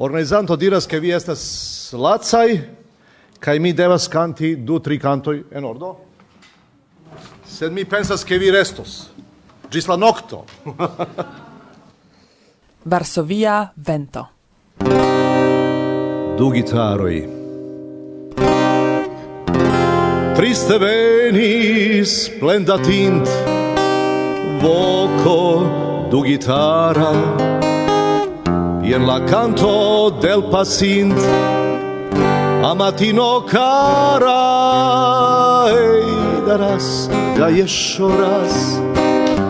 Organizanto diras che vi estas lacai, kai mi devas canti du tri cantoi en ordo. Sed mi pensas che vi restos. Gis la nocto. Varsovia vento. Du gitaroi. Triste venis splenda tint voco du gitara en la canto del pasint a matino cara Ei daras da yeshoras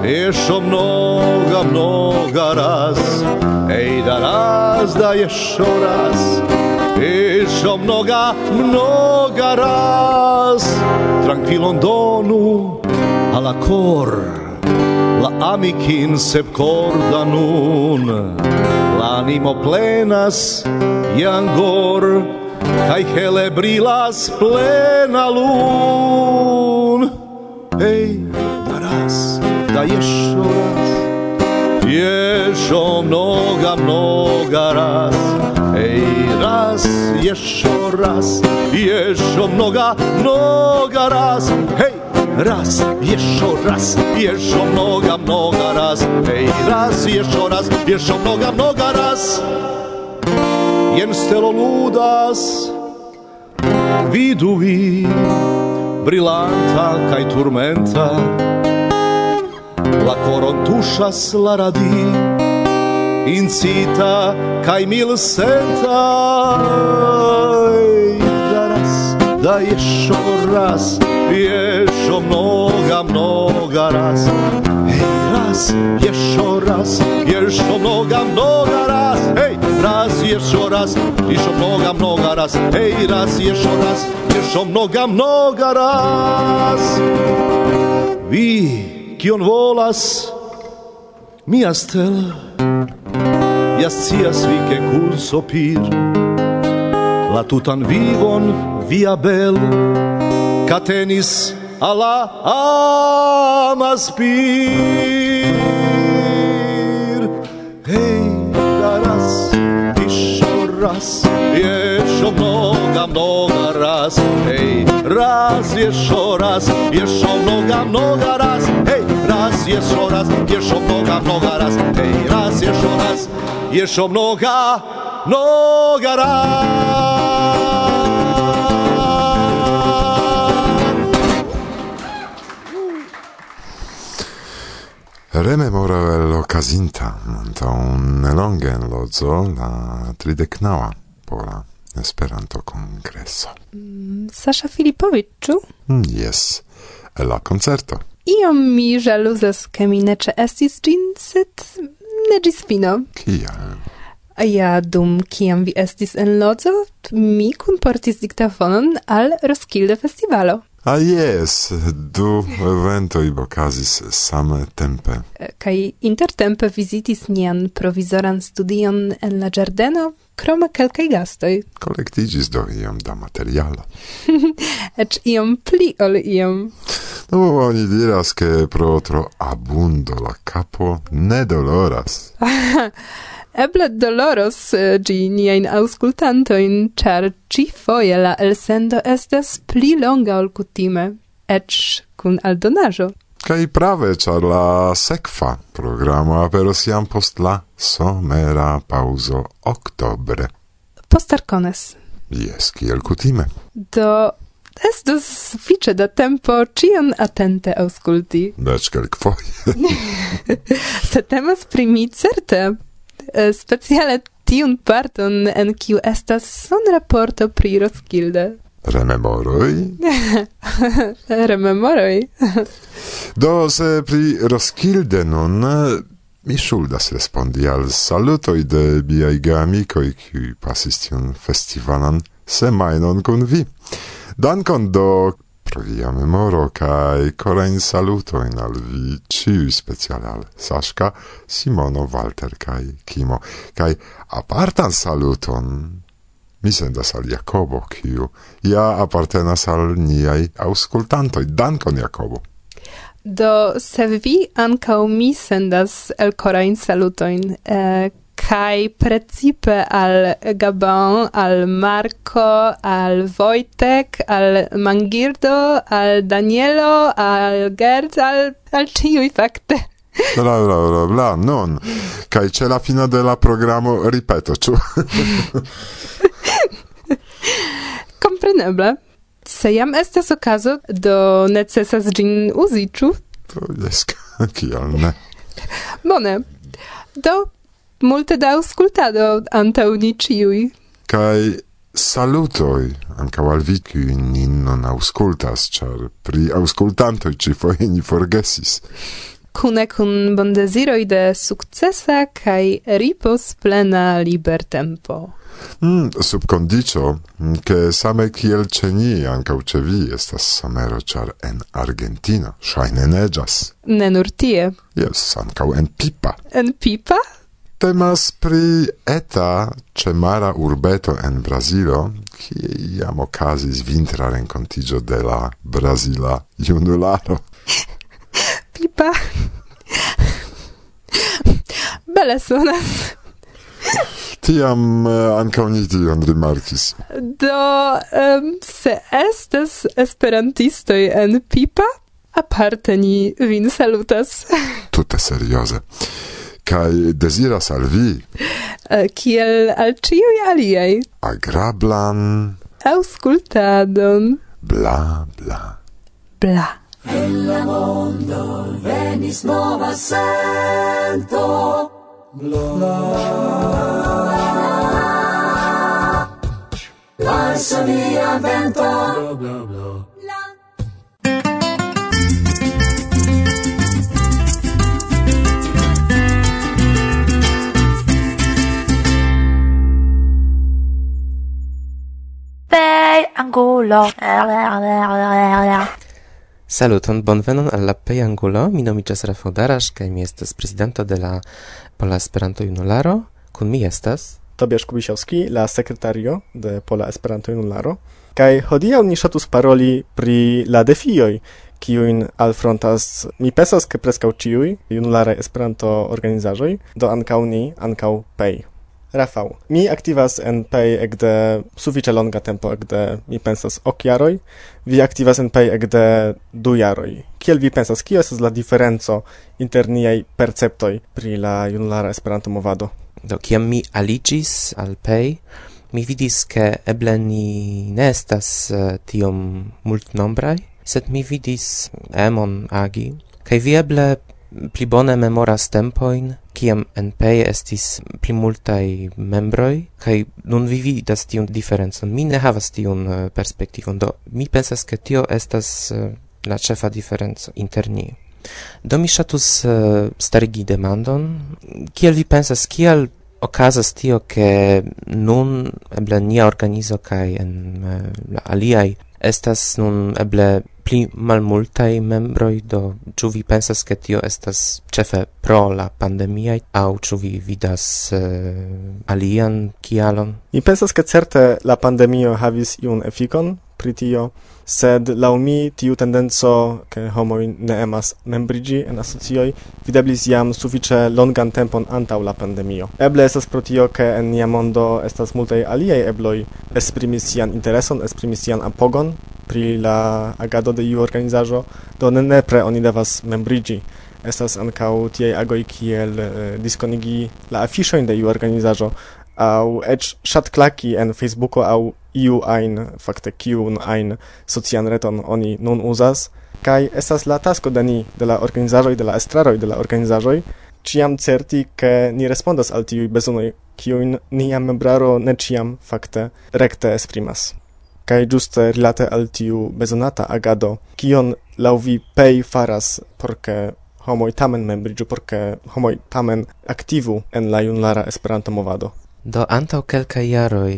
raz još mnoga mnoga raz Ei daras da yeshoras raz još mnoga mnoga raz tranquilon donu alla cor la amicin sep corda nun. L'animo plenas iangor kai hele brilas plena lun. Ei daras da yeshoras yesho mnoga mnoga raz Ej raz, jeszcze raz, jeszcze mnoga, mnoga raz, hej! Раз, еще раз, еще много-много раз. Эй, раз, еще раз, еще много-много раз. Jen stelo ludas, vidu vi, brilanta kaj turmenta. La coron tušas la radi, incita kaj mil senta. da raz, da jeszcze raz, je еще много-много раз. Эй, раз, еще раз, еще много-много раз. Эй, раз, еще раз, еще много-много раз. Эй, раз, еще раз, еще много-много раз. Vi, kion volas, mi astel, ja scias vi che curso pir, la tutan vivon via bel, catenis, alla amas pir. Hey daras ishoras yesho mnoga mnoga raz hey raz yesho raz yesho mnoga mnoga raz hey raz yesho raz yesho mnoga mnoga raz hey raz yesho raz yesho mnoga mnoga raz Rememoro el okazinta, tą nelonge en Lodzo, la trideknaŭa pola Esperanto-kongreso. Mm, Sasza Filipowiczu? Mm, yes, la koncerto. Iom mi żaluzas ke mi ne ĉeestis sed ne fino. Kial? Ja dum kiam vi estis en Lodzo, mi kunportis diktafonon al Roskilde Festivalo. Ah, yes, du eventoi ocasis same tempe. Kai intertempe visitis nian provisoran studion en la giardeno, croma calcai gastoi. Collectigis do iom da materialo. Ec iom pli ol iom. No, oni diras che pro tro abundo la capo ne doloras. Eble doloros eh, gi niain auscultantoin, char ci foie la elsendo estas pli longa ol kutime, ec kun aldonajo. Kaj prave, ĉar la sekva programo aperos jam post la somera pauzo oktobre. Postarkones. Jes, kiel kutime. Do Estus sufiĉe da tempo ĉion atente aŭskulti. Eĉ kelkfoje. Se temas primi certe Eh, speciale tiun parton en kiu estas son raporto pri Roskilde. Rememoroj? Rememoroj. Do, se pri Roskilde nun mi ŝuldas respondi al salutoj de miaj geamikoj, kiuj pasis tiun festivalan semajnon kun vi. Dankon do por via memoro kai corain salutoin al vi ciui special al Sashka, Simono, Walter cae Kimo, Kai apartan saluton mi sendas al Jakobo, kiu ja apartenas al niai auscultantoi. Dankon, Jakobo! Do, se vi ankaŭ mi sendas el corain salutoin, eh, kai precipe al Gabon, al Marco, al Wojtek, al Mangirdo, al Danielo, al Gerd, al, al ciui fakte. Bla, bla, bla, bla, non. Kai c'è la fine della programma, ripeto, ciu. Compreneble. Se jam estas okazo do necesas gin uzi, ciu? To jest, kial ne. Bone. Do Multe da auscultado antau ni ciui. Kai salutoi anca al vi qui nin non auscultas, char pri auscultantoi ci foie ni forgesis. Cune cun bondesiroi de successa kai ripos plena libertempo. Mm, subcondicio, che same kiel ceni anca uce vi, estas samero, char en Argentina, shaine negas. Ne nur tie. Yes, anca en pipa. En pipa? Temas pri eta cemara urbeto en Brasilo, kie iam okazis vintra rencontigio de la Brasila junularo. Pipa! Bele sonas! Tiam uh, ankaŭ ni tion rimarcis. Do, um, se estes esperantistoi en Pipa, aparte ni vin salutas. Tutte serioze kai desiras al vi. Eh, kiel al ciu aliei agrablan. Auscultadon bla bla. Bla. En la mondo venis nova sento Bla, Passa via vento. Bla bla bla. angulo. Saluton, bonvenon al la plej angulo. Mi nomiĝas Rafał Darasz kaj mi estas prezidento de la Pola Esperanto Junularo. Kun mi estas Tobiasz Kubisiowski, la sekretario de Pola Esperanto Junularo. Kaj hodiaŭ ni ŝatus paroli pri la defioj, kiujn alfrontas mi pensas ke preskaŭ ĉiuj junularaj Esperanto organizaĵoj, do ankaŭ ni, ankaŭ pej. Rafał, mi aktivas en pay ekde sufiĉe longa tempo ekde mi pensas ok jaroj, vi aktivas en pay ekde du jaroj. Kiel vi pensas kio estas la diferenco inter niaj perceptoj pri la junulara Esperanto-movado? Do kiam mi aliĝis al pay, mi vidis ke eble ni ne estas uh, tiom multnombraj, sed mi vidis emon agi kaj vi eble pli bone memoras tempojn, kiam en PEI estis pli multaj membroj, kaj nun vi vidas tiun diferencon. Mi ne havas tiun eh, perspektivon, do mi pensas, ke tio estas eh, la ĉefa diferenco inter ni. Do mi ŝatus eh, starigi demandon, kiel vi pensas, kiel okazas tio, ke nun eble nia organizo kaj en la aliaj estas nun eble pli malmultaj membroj, do ĉu vi pensas ke tio estas ĉefe pro la pandemiaj aŭ ĉu vi vidas uh, alian kialon? Mi pensas ke certe la pandemio havis iun efikon pri tio, sed laŭ mi tiu tendenco ke homoj ne emas membriĝi en asocioj videblis jam sufiĉe longan tempon antaŭ la pandemio. Eble estas pro tio ke en nia mondo estas multaj aliaj ebloj. Esprimi sian intereson, esprimi sian apogon pri la agado de iu organizaĵo, do ne nepre oni devas membriĝi estas ankaŭ tiaj agoj kiel eh, diskonigi la afiŝojn de iu organizaĵo aŭ eĉ ŝatklaki en Facebooko aŭ iu ein fakte kiun ein socian reton oni nun uzas, kai estas la tasko de ni, de la organizaĵoj, de la estraroj, de la organizaĵoj, ciam certi ke ni respondas al tiuj bezonoj, kiujn nia membraro ne ciam fakte rekte esprimas. kai juste rilate al tiu bezonata agado, kion laŭ vi pei faras por ke homoj tamen membriĝu, por ke homoj tamen aktivu en la junlara Esperanto-movado. Do antaŭ kelkaj jaroj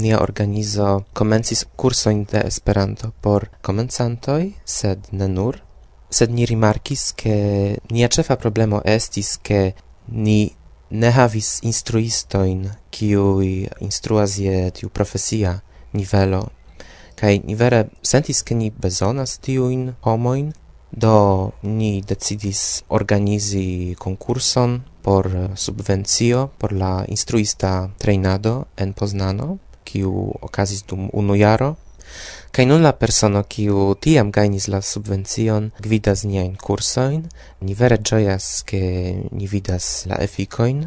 nia organizo komencis kursojn de Esperanto por komencantoj, sed ne nur. Sed ni rimarkis, ke nia ĉefa problemo estis, ke ni ne havis instruistojn, kiuj instruas je tiu profesia nivelo. Kaj ni vere sentis, ke ni bezonas tiujn homojn, Do ni decidis organizi concurson por eh, subvencio por la instruista treinado en Poznano, kiu okazis dum unu jaro. Kaj nun la persono, kiu tiam gajnis la subvencion, gvidas niajn kursojn. Ni vere ĝojas, ke ni vidas la efikojn,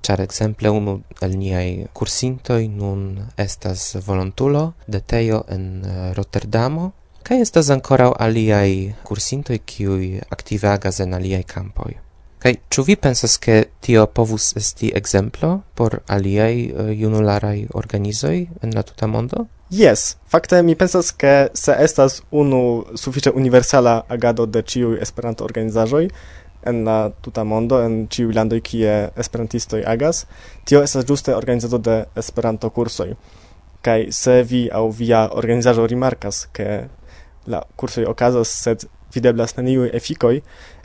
ĉar ekzemple unu el niaj kursintoj nun estas volontulo de Tejo en eh, Rotterdamo, Kaj estas ankoraŭ aliaj kursintoj, kiuj aktive agas en aliaj kampoj. Kaj ĉu vi pensas, ke tio povus esti ekzemplo por aliaj eh, junularaj organizoj en la tuta mondo? Yes, fakte mi pensas ke se estas unu sufiĉe universala agado de ĉiuj Esperanto organizaĵoj en la tuta mondo en ĉiuj landoj kie esperantistoj agas, tio estas ĝuste organizado de Esperanto kursoj. Kaj se vi aŭ via organizaĵo rimarkas ke la kursoj okazas, sed videblas neniuj efikoj,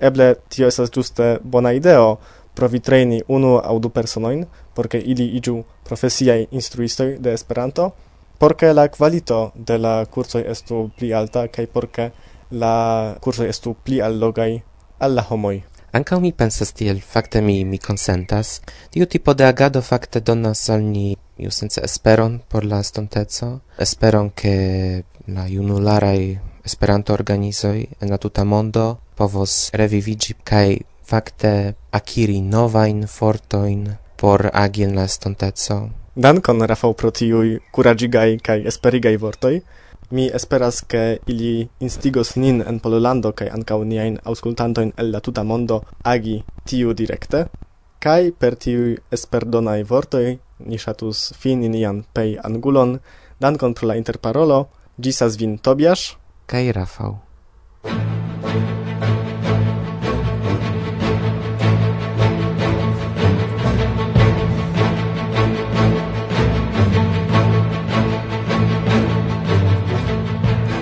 eble tio estas ĝuste bona ideo provi treni unu aŭ du personojn, por ke ili iĝu profesiaj instruistoj de Esperanto, por ke la kvalito de la kursoj estu pli alta kaj por ke la kursoj estu pli allogaj al la homoj. Ankaŭ mi pensas tiel, fakte mi mi konsentas. Tiu tipo de agado fakte donas al ni iusence esperon por la estonteco, esperon ke la junularaj Esperanto-organizoj en la tuta mondo povos revivigi kaj fakte akiri novajn fortojn por agi en la estonteco. Dankon, Rafał, pro tiuj kuraĝigaj kaj esperigaj vortoj. Mi esperas ke ili instigos nin en Pololando kaj ankaŭ niajn aŭskultantojn el la tuta mondo agi tiu direkte kaj per tiuj esperdonaj vortoj ni ŝatus fini nian pej angulon. Dankon pro la interparolo. Gisas vin Tobiasz kaj Rafał.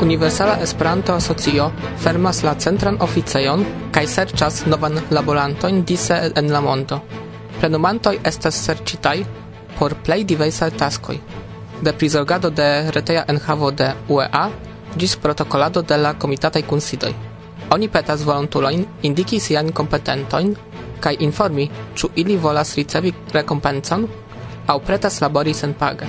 Universala Esperanto Asocio fermas la centran oficejon kaj serĉas novan laborantojn dise en la mondo. Plenumantoj estas serĉitaj por plej diversaj taskoj, de prizorgado de reteja enhavo de UEA dis protocolado de la comitatai considoi. Oni petas volontulojn indiki sian kompetentojn kaj informi, ĉu ili volas ricevi rekompencon aŭ pretas labori senpage.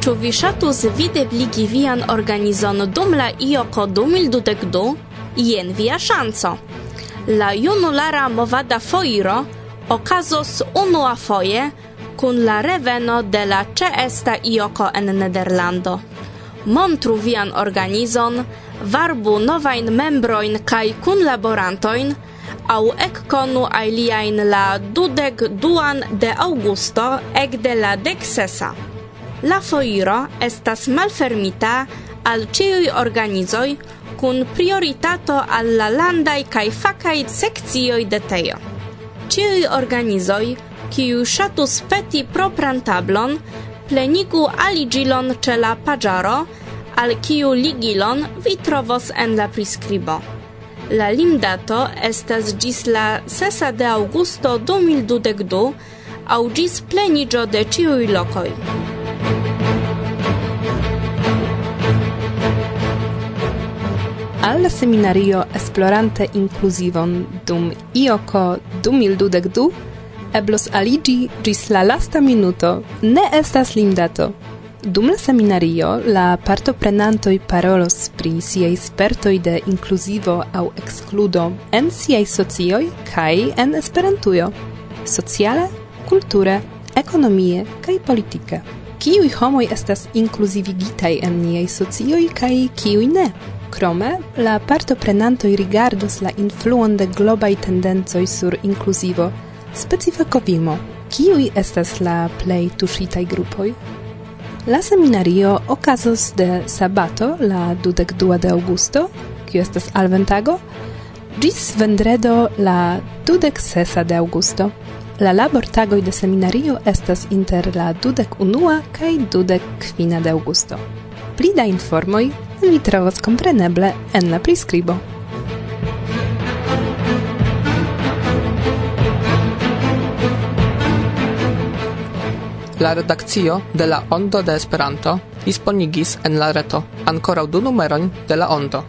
Ĉu vi ŝatus videbligi vian organizon dum la IOKO 2022? Jen via ŝanco. La junulara movada foiro okazos unuafoje kun la reveno de la ĉeesta ioko en Nederlando. Montru vian organizon, varbu novajn membrojn kaj kunlaborantojn, aŭ ekkonu aliajn la dudek duan de augusto ek de la deksesa. La foiro estas malfermita al ĉiuj organizoj kun prioritato al la landaj kaj fakaj sekcioj de tejo. Ĉiuj organizoj kiu ŝatus peti propran tablon, plenigu aligilon ĉe la paĝaro, al kiu ligilon vi trovos en la prescribo. La limdato estas gis la 6 de augusto 2022 au gis plenigio de ciui locoi. al seminario Esplorante Inclusivon dum IOCO 2022 eblos aligi gis la lasta minuto, ne estas limdato. Dum la seminario, la partoprenantoi parolos pri siei spertoi de inclusivo au excludo en siei socioi kai en Esperantujo. Sociale, culture, economie, kai politike. Kiui homoi estas inclusivigitai en niei socioi kai kiui ne? Krome, la partoprenantoi rigardos la influon de globai tendencoj sur inclusivo, – specifa covimo, kiui estas la plei tusitai grupoj. La seminario okazos de sabato la dudec dua de augusto, kiu estas alventago, gis vendredo la dudec sesa de augusto. La labortagoj de seminario estas inter la dudec unua kaj dudec kvina de augusto. Pli da informoj vi trovos kompreneble en la priskribo. La redakcio de la Ondo de Esperanto disponigis en la reto ankoraŭ du numerojn de la Ondo,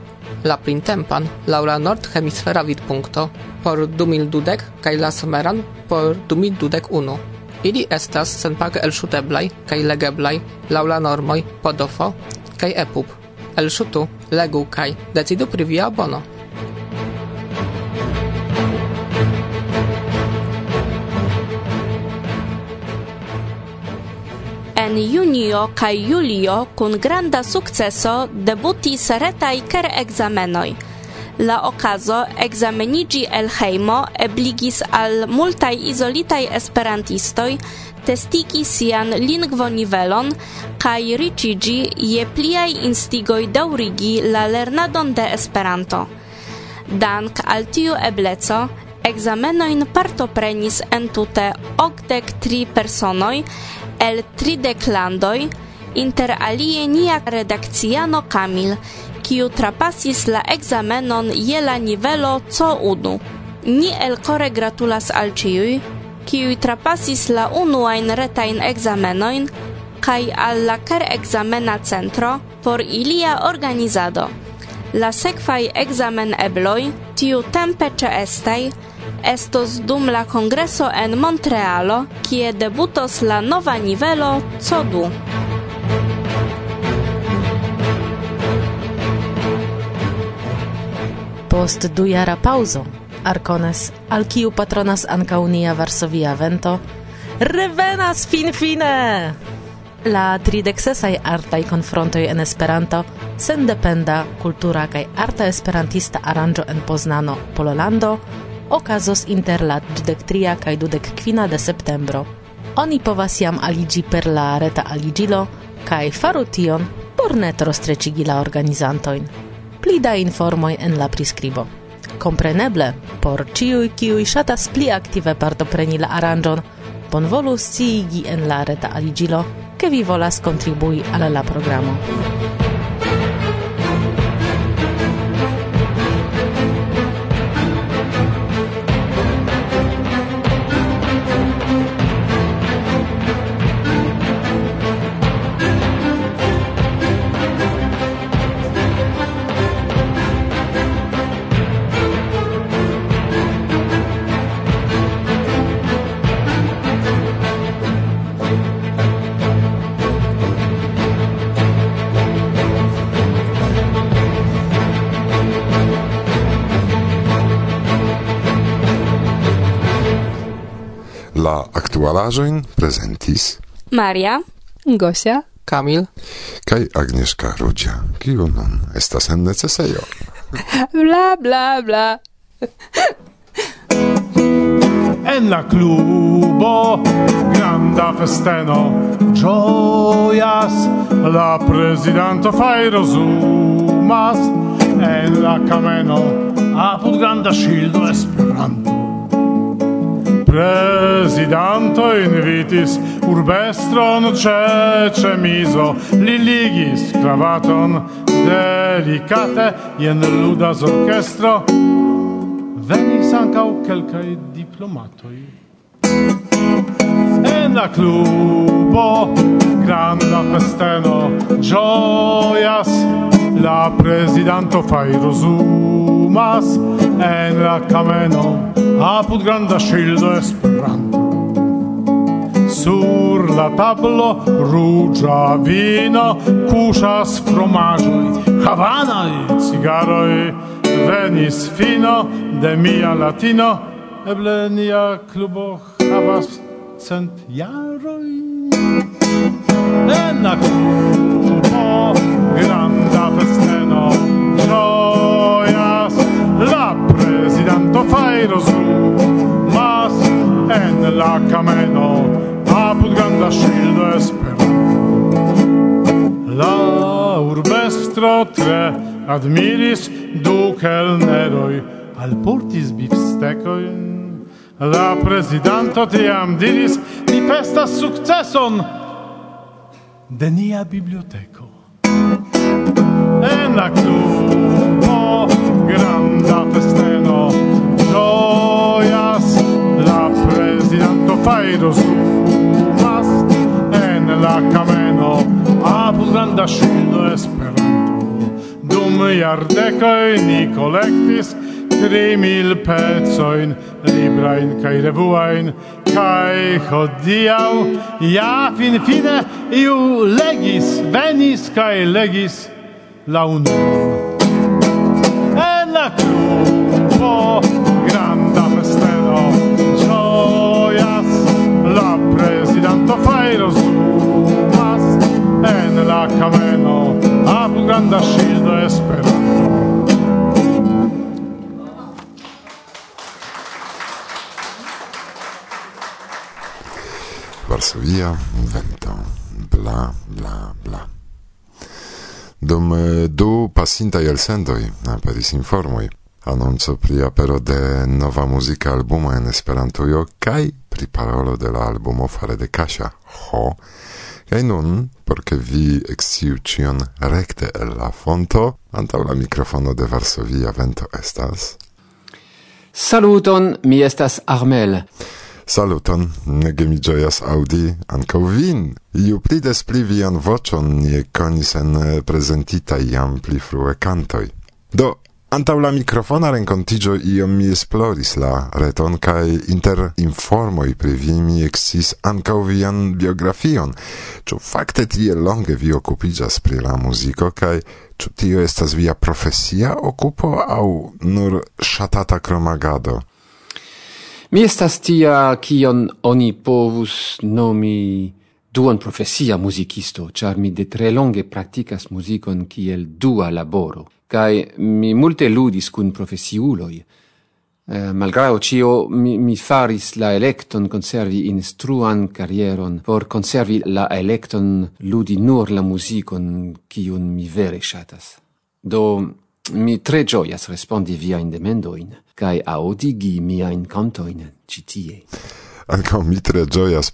la printempan laŭ la nord-hemisfera vidpunkto por 2012 kaj la someran por 2021. Ili estas senpage elŝuteblaj kaj legeblaj laŭ la normoj Podofo kaj EPUB. Elŝutu, legu kaj decidu pri via abono. en junio kaj julio kun granda sukceso debutis retaj ker-ekzamenoj. La okazo ekzameniĝi el hejmo ebligis al multaj izolitaj esperantistoj testigi sian lingvonivelon kaj riĉiĝi je pliaj instigoj daŭrigi la lernadon de Esperanto. Dank al tiu ebleco Examenoin partoprenis entute okdek tri personoj el tridek landoj, inter alie nia redakciano Kamil, kiu trapasis la examenon je la nivelo C1. Ni elkore gratulas al ciui, kiu trapasis la unuajn retajn examenoin, kaj al la ker examena centro por ilia organizado. La sekvaj examen ebloj tiu tempe ĉeestaj estos dum la congreso en Montrealo, kie debutos la nova nivelo CODU. Post du jara pauzo, Arcones, al kiu patronas ankaŭ unia Varsovia vento, revenas finfine! La tridexesai artai confrontoi en Esperanto, sendependa kultura kaj arta esperantista aranjo en Poznano, Pololando, okazos inter la 23 kaj 25 de septembro. Oni povas jam aligi per la reta aligilo, kaj faru tion por ne trostreĉigi la organizantojn. Pli da informoj en la priskribo. Kompreneble, por ĉiuj kiuj ŝatas pli aktive partopreni la aranĝon, bonvolu sciigi en la reta aligilo, ke vi volas kontribui al la programo. aktualaĵojn prezentis Maria, Gosia, Kamil kaj Agnieszka Rudzia, kiu nun estas en necesejo. bla bla bla. en la klubo granda festeno gioias la presidente fai rosumas en la cameno apud granda shield esperanto Prezidanto invitis urbestron ce cemizo, li ligis cravaton delicate, jen ludas orchestro. Venis ancau quelcae diplomatoi. En la clubo granda festeno gioias, la presidanto fai rosumas en la cameno apud granda ŝildo Esperanto. Sur la tablo ruĝa vino kuŝas fromaĵoj, havanaj cigaroj. Venis fino de mia latino, eble nia klubo havas cent jaroj. En la klubo granda festeno ĝojas la prezidanto fajros en la kameno apud granda ŝildo Espero. La urbestro tre admiris du kelneroj, alportis bifstekojn. La prezidanto tiam diris, ni festas sukceson de nia biblioteko. En la klubo granda fest fajro Mas en la cameno apud granda ŝildo Esperanto. Dum jardekoj ni kolektis tri mil pecojn librajn kaj revuajn kaj hodiaŭ ja finfine iu legis venis kaj legis la unua. En la klubo la a buganda shildo Esperanto. Varsovia, vento, bla, bla, bla. Dum eh, du pasintaj elsendoj eh, aperis informoi, anonco pri apero de nova muzika albumo en Esperantujo kai pri parolo de la albumo fare de Kasia, ho, kai nun por che vi exciu cion recte el la fonto, antau la microfono de Varsovia vento estas. Saluton, mi estas Armel. Saluton, nege mi gioias audi ankaŭ vin. Iu pli des pli vian voĉon nie conis en prezentitaj iam pli frue cantoi. Do, Antaŭ la mikrofona renkontiĝo iom mi esploris la reton kaj inter informoj pri vi mi eksis ankaŭ vian biografion. Ĉu fakte tiel longe vi okupiĝas pri la muziko kaj ĉu tio estas via profesia okupo aŭ nur ŝatata kromagado? Mi estas tia kion oni povus nomi duon profesia muzikisto, ĉar mi de tre longe praktikas muzikon kiel dua laboro kai mi multe ludis cun profesiuloi. Eh, malgrado cio, mi, mi faris la electon conservi instruan carrieron por conservi la electon ludi nur la musicon cion mi vere shatas. Do, mi tre gioias respondi via in demendoin, cae audigi mia in cantoin citie. Ankaŭ mi tre ĝojas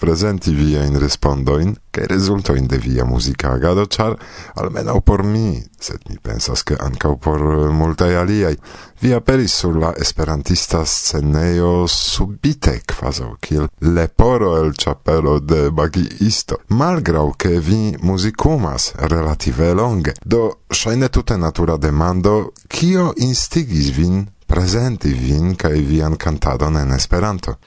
in respondoin, che kaj rezultojn de via muzika agado, char almeno por mi, sed mi pensas che ankaŭ por multaj aliaj, vi aperis sur la esperantista sceneo subite kvazaŭ kiel leporo el chapelo de magiisto, malgrau ke vi musicumas relative longe. Do shaine tute natura demando, kio instigis vin presenti vin kaj vian cantadon en Esperanto?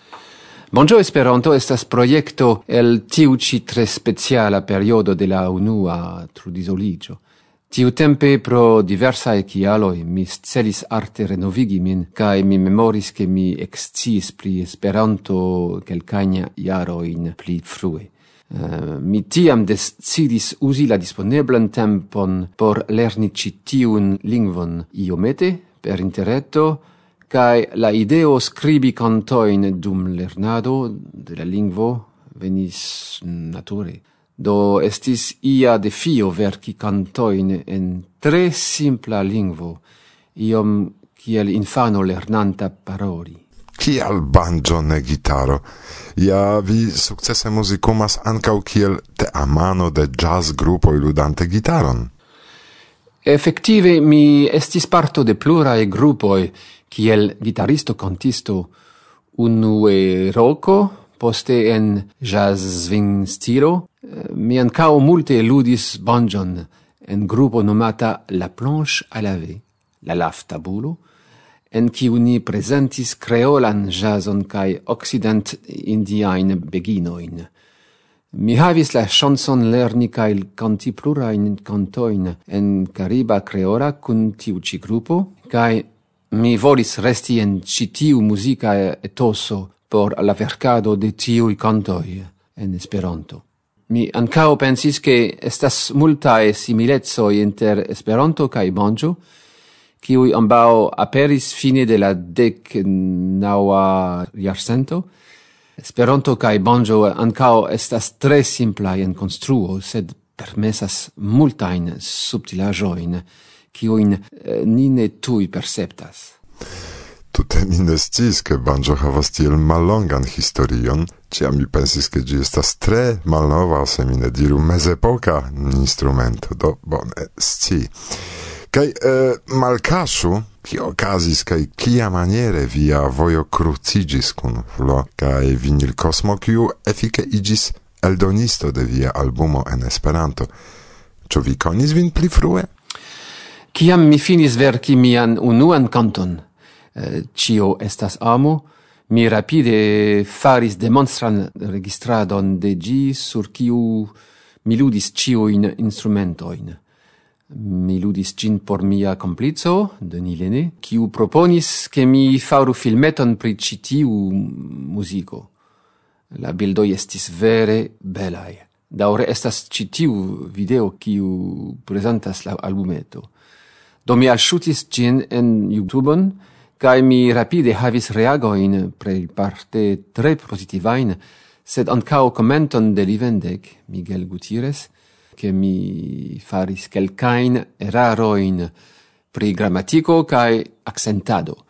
Bonjo Esperanto estas projekto el tiu ĉi tre speciala periodo de la unua trudisoliĝo. Tiu tempe pro diversa kialoj mi celis arte renovigi min, kaj mi memoris ke mi excis pri Esperanto kelkajn jarojn pli frue. Uh, mi tiam decidis uzi la disponeblan tempon por lerni ci tiun lingvon iomete per interreto, kai la ideo scribi cantoin dum lernado de la lingvo venis nature. Do estis ia defio verci cantoin en tre simpla lingvo, iom kiel infano lernanta paroli. Kial banjo ne gitaro? Ja vi successe musicumas ancau kiel te amano de jazz grupoj ludante gitaron. Effective mi estis parto de plurae gruppoi, kiel gitaristo contisto unue rocco, poste en jazz swing stilo, eh, mi ancao multe ludis banjon en grupo nomata La Planche à laver, la laf tabulo, en kiu uni presentis creolan jazzon kai occident indiain beginoin. Mi havis la chanson lerni kaj canti plurain cantoin en cariba creola kun tiu ci grupo, kai Mi volis resti en citiu musica etoso por la vercado de tiui cantoi en Esperanto. Mi ancao pensis che estas multae similezoi inter Esperanto cae Banjo, kiui ambao aperis fine de la dec naua jarcento. Esperanto cae Bonjo ancao estas tre simplai en construo, sed permesas multain subtilajoin, kiujn eh, ni ne tui perceptas. Tute mi ne sciis, che banjo havas tiel mallongan historion, ciam mi pensis, che gi estas tre malnova, se mi ne diru mezepoka instrumento, do bone sci. Kai eh, malcasu, ki okazis kai kia maniere via vojo crucigis kun Flo kai Vinil cosmo kiu efike igis eldonisto de via albumo en Esperanto. Ĉu vi konis vin pli frue? Ciam mi finis verci mian unuan canton, eh, cio estas amo, mi rapide faris demonstran registradon de gi sur kiu mi ludis cioin instrumentoin. Mi ludis gin por mia complizo, Denis Lene, kiu proponis che mi faru filmeton pri citiu musico. La bildoi estis vere belai. Daure estas citiu video kiu presentas la albumeto. Do mi alŝutis ĝin en YouTube-on, kai mi rapide havis reagoin pre parte tre positivain, sed ancao commenton de Livendek, Miguel Gutierrez, che mi faris quelcain eraroin pri grammatico cae accentado.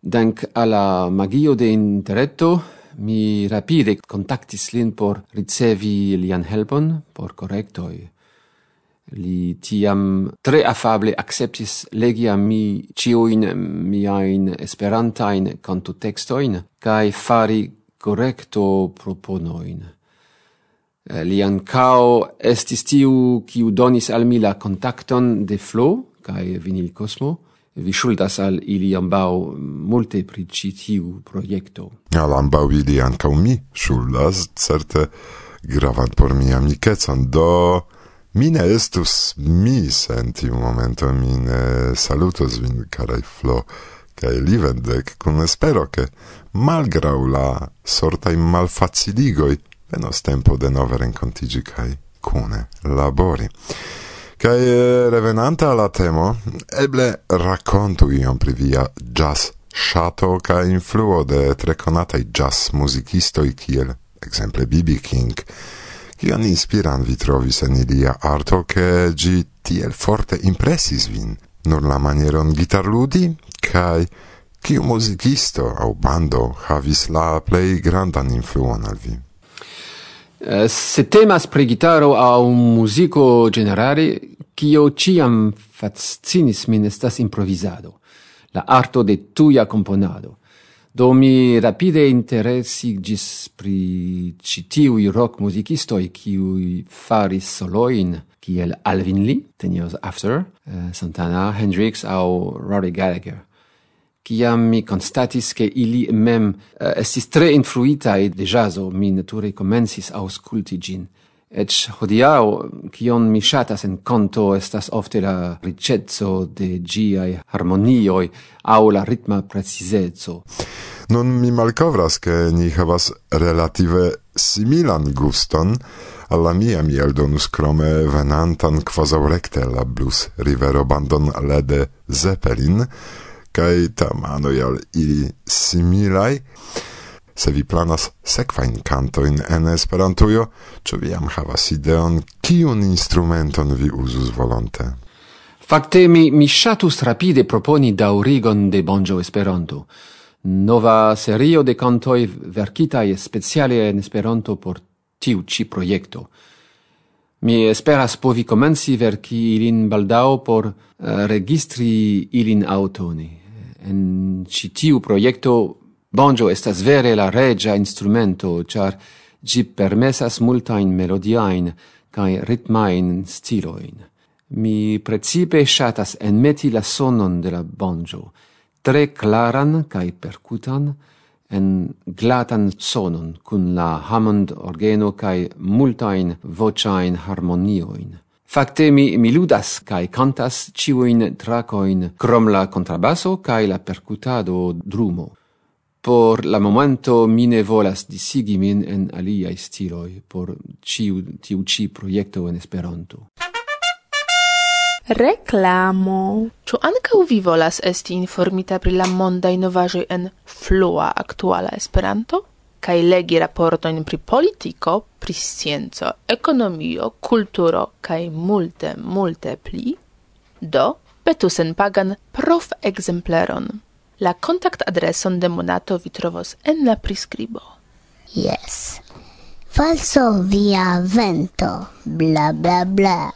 Dank alla magio de interetto, mi rapide contactis lin por ricevi lian helpon por correctoi Li tiam tre afable acceptis legi a mi cioin miain esperantain cantotextoin cae fari correcto proponoin. Eh, Li ancao estis tiu kiu donis al mi la contacton de Flo, cae Vinil Cosmo, vi schuldas al ili ambau multe pri ci tiu proiecto. Al ambau ili ancao mi schuldas, certe gravant por mi amicetson, do Mine estus mi sen tiu momento, mine salutos vin, carai Flo, cae li vendec kun espero che, malgrau la sortai malfaciligoi, venos tempo de nove rencontigi cae cune labori. Cae eh, revenanta alla temo, eble raccontu iom pri via jazz shato ca influo de tre conatai jazz musicistoi kiel, exemple, B.B. King, Kion inspiran vi trovis en ilia arto, che gi tiel forte impressis vin? Nur la manieron gitarludi, kai kiu musicisto au bando havis la plei grandan influon al vi? Eh, se temas pri gitaro au musico generale, kio ciam fascinis min estas improvisado, la arto de tuja componado. Do mi rapide interesigis pri citiui rock musicistoi kiui faris soloin kiel Alvin Lee, Ten Years After, uh, Santana, Hendrix au Rory Gallagher. Ciam mi constatis che ili mem uh, estis tre influitae de jazzo, mi nature comensis ausculti gin. Ec hodiau, cion mi shatas en conto, estas ofte la ricezzo de giai harmonioi au la ritma precisezzo. Non mi malcovras che ni havas relative similan guston, alla mia mi eldonus crome venantan quasau recte la blues rivero bandon lede Zeppelin, cae tamanoi al ili similai, Se vi planas sekvajn kantojn en Esperantujo, ĉu vi jam havas ideon kiun instrumenton vi uzus volonte? Fakte mi, mi ŝatus rapide proponi daŭrigon de Bonjo Esperanto. Nova serio de kantoj verkitaj speciale en Esperanto por tiu ĉi projekto. Mi esperas povi komenci verki ilin baldaŭ por uh, registri ilin aŭtone. En ĉi tiu projekto Banjo estas vere la regia instrumento, char gi permesas multain melodiain cae ritmain stiloin. Mi precipe shatas enmeti la sonon de la banjo, tre claran cae percutan, en glatan sonon cun la Hammond organo cae multain vociain harmonioin. Fakte mi, mi ludas cae cantas ciuin tracoin crom la contrabasso cae la percutado drumo. Por la momento mi ne volas disigi min en aliaj stiloi por ciu, tiu ci proiecto en Esperanto. Reklamo. Ĉu ankaŭ vi volas esti informita pri la mondaj novaĵoj en flua aktuala Esperanto? kaj legi raportojn pri politiko, pri scienco, ekonomio, kulturo kaj multe, multe pli? Do, petu senpagan prof exempleron La contact-adreson de Monato vi trovos en la prescribo. Yes. Falso via vento, bla bla bla.